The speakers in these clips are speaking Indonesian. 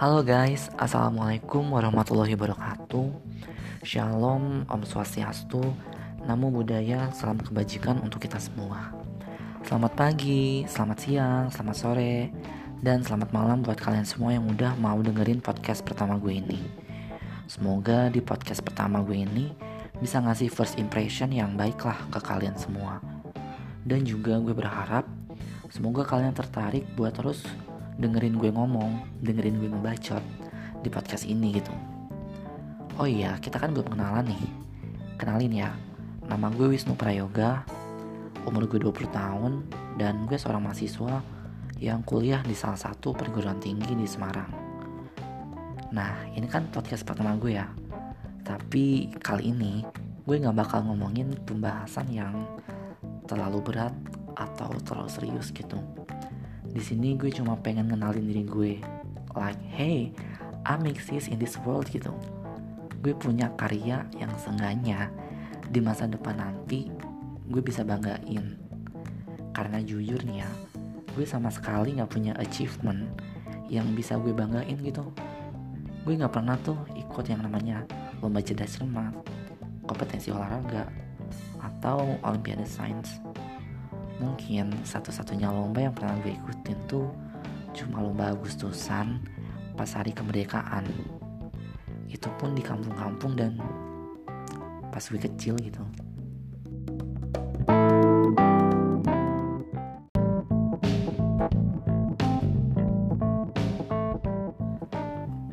Halo guys, Assalamualaikum warahmatullahi wabarakatuh. Shalom, Om Swastiastu Namo Buddhaya, salam kebajikan untuk kita semua. Selamat pagi, selamat siang, selamat sore Dan selamat malam buat kalian semua yang udah mau dengerin podcast pertama gue ini. Semoga di podcast pertama gue ini Bisa ngasih first impression yang baik lah ke kalian semua. Dan juga gue berharap Semoga kalian tertarik buat terus dengerin gue ngomong, dengerin gue ngebacot di podcast ini gitu. Oh iya, kita kan belum kenalan nih. Kenalin ya, nama gue Wisnu Prayoga, umur gue 20 tahun, dan gue seorang mahasiswa yang kuliah di salah satu perguruan tinggi di Semarang. Nah, ini kan podcast pertama gue ya. Tapi kali ini gue gak bakal ngomongin pembahasan yang terlalu berat atau terlalu serius gitu di sini gue cuma pengen ngenalin diri gue. Like, hey, I'm exist in this world gitu. Gue punya karya yang seenggaknya di masa depan nanti gue bisa banggain. Karena jujur nih ya, gue sama sekali gak punya achievement yang bisa gue banggain gitu. Gue gak pernah tuh ikut yang namanya lomba cerdas cermat, kompetensi olahraga, atau olimpiade sains mungkin satu-satunya lomba yang pernah gue ikutin tuh cuma lomba Agustusan pas hari kemerdekaan. Itu pun di kampung-kampung dan pas gue kecil gitu.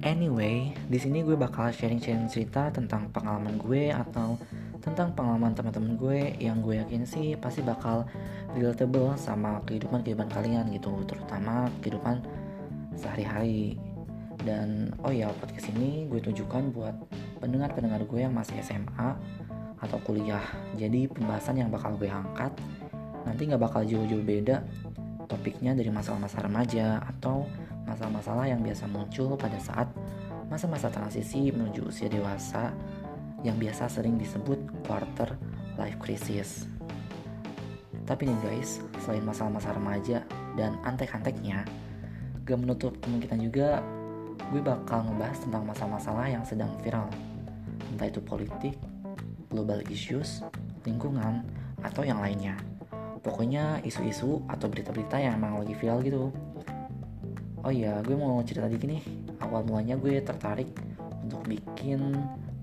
Anyway, di sini gue bakal sharing-sharing cerita tentang pengalaman gue atau tentang pengalaman teman-teman gue yang gue yakin sih pasti bakal relatable sama kehidupan kehidupan kalian gitu, terutama kehidupan sehari-hari. Dan oh ya podcast ini gue tunjukkan buat pendengar-pendengar gue yang masih SMA atau kuliah. Jadi pembahasan yang bakal gue angkat nanti nggak bakal jauh-jauh beda topiknya dari masalah-masalah remaja atau masalah-masalah yang biasa muncul pada saat masa-masa transisi menuju usia dewasa yang biasa sering disebut quarter life crisis. Tapi nih guys, selain masalah-masalah remaja dan antek-anteknya, gak menutup kemungkinan juga gue bakal ngebahas tentang masalah-masalah yang sedang viral. Entah itu politik, global issues, lingkungan, atau yang lainnya. Pokoknya isu-isu atau berita-berita yang emang lagi viral gitu. Oh iya, gue mau cerita dikit nih. Awal mulanya gue tertarik untuk bikin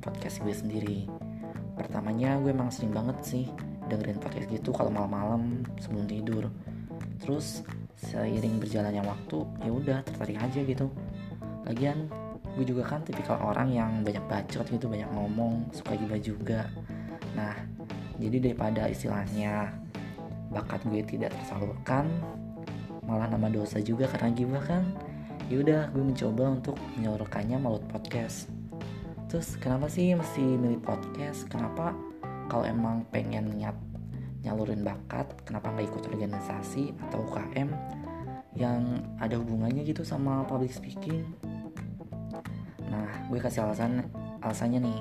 podcast gue sendiri. Pertamanya gue emang sering banget sih dengerin podcast gitu kalau malam-malam sebelum tidur. Terus seiring berjalannya waktu, ya udah tertarik aja gitu. Lagian gue juga kan tipikal orang yang banyak bacot gitu, banyak ngomong, suka gibah juga. Nah, jadi daripada istilahnya bakat gue tidak tersalurkan malah nama dosa juga karena gibah kan yaudah gue mencoba untuk menyalurkannya melalui podcast terus kenapa sih mesti milih podcast? Kenapa kalau emang pengen nyat nyalurin bakat kenapa nggak ikut organisasi atau UKM yang ada hubungannya gitu sama public speaking? Nah gue kasih alasan alasannya nih.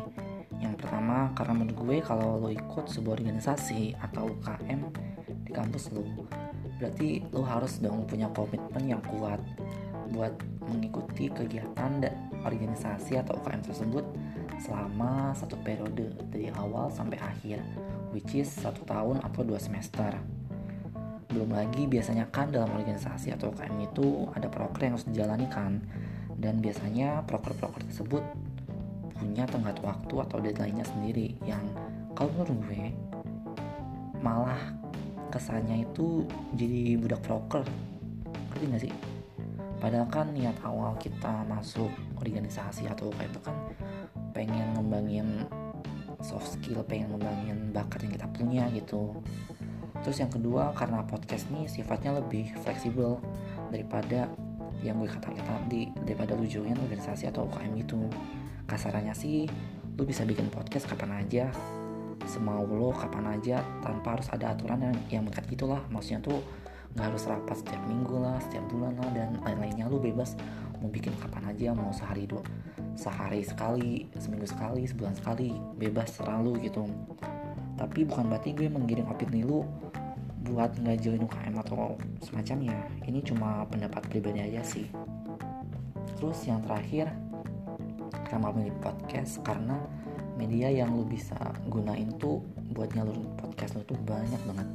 Yang pertama karena menurut gue kalau lo ikut sebuah organisasi atau UKM di kampus lo berarti lo harus dong punya komitmen yang kuat buat mengikuti kegiatan dan organisasi atau UKM tersebut selama satu periode dari awal sampai akhir which is satu tahun atau dua semester. Belum lagi biasanya kan dalam organisasi atau UKM itu ada proker yang harus dijalani kan dan biasanya proker-proker tersebut punya tenggat waktu atau deadline-nya sendiri yang kalau menurut gue malah kesannya itu jadi budak proker. Ngerti gak sih? Padahal kan niat awal kita masuk organisasi atau UKM itu kan ngembangin soft skill pengen ngembangin bakat yang kita punya gitu. Terus yang kedua karena podcast ini sifatnya lebih fleksibel daripada yang gue katakan tadi daripada lu join organisasi atau UKM itu kasarannya sih lu bisa bikin podcast kapan aja semau lo kapan aja tanpa harus ada aturan yang yang mengikat gitulah maksudnya tuh nggak harus rapat setiap minggu lah setiap bulan lah dan lain-lainnya. Lu bebas mau bikin kapan aja mau sehari dua sehari sekali seminggu sekali sebulan sekali bebas selalu gitu. Tapi bukan berarti gue menggiring opini lu buat nggak join UKM atau semacamnya. Ini cuma pendapat pribadi aja sih. Terus yang terakhir kenapa milih podcast? Karena media yang lu bisa gunain tuh buat nyalurin podcast lu tuh banyak banget.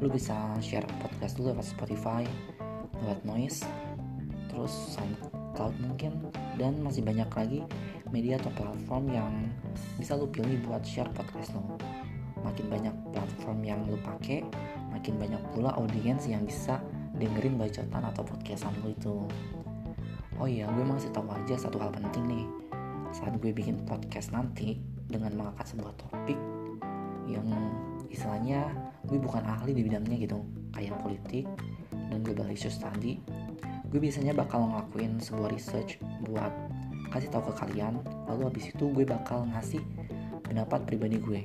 Lu bisa share podcast lu lewat Spotify lewat Noise terus SoundCloud mungkin. Dan masih banyak lagi media atau platform yang bisa lu pilih buat share podcast lo. Makin banyak platform yang lu pakai makin banyak pula audiens yang bisa dengerin bacotan atau podcastan lu itu. Oh iya gue masih tahu aja satu hal penting nih. Saat gue bikin podcast nanti dengan mengangkat sebuah topik yang istilahnya gue bukan ahli di bidangnya gitu kayak politik dan global issues tadi gue biasanya bakal ngelakuin sebuah research buat kasih tahu ke kalian lalu habis itu gue bakal ngasih pendapat pribadi gue.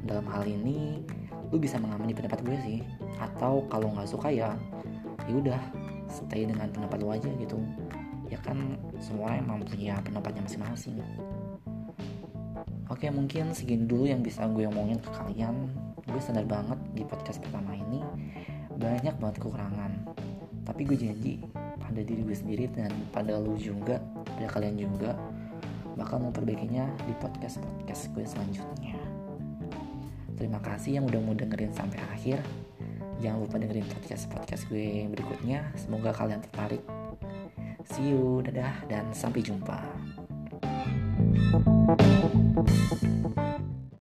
Dalam hal ini lu bisa mengamini pendapat gue sih atau kalau nggak suka ya ya udah stay dengan pendapat lu aja gitu. Ya kan semua emang punya pendapatnya masing-masing. Oke mungkin segini dulu yang bisa gue omongin ke kalian. Gue sadar banget di podcast pertama ini Banyak banget kekurangan. Tapi gue janji pada diri gue sendiri dan pada lu juga Pada kalian juga Bakal memperbaikinya di podcast-podcast gue selanjutnya. Terima kasih yang udah mau dengerin sampai akhir. Jangan lupa dengerin podcast-podcast gue berikutnya. Semoga kalian tertarik. See you, dadah, dan sampai jumpa. thank you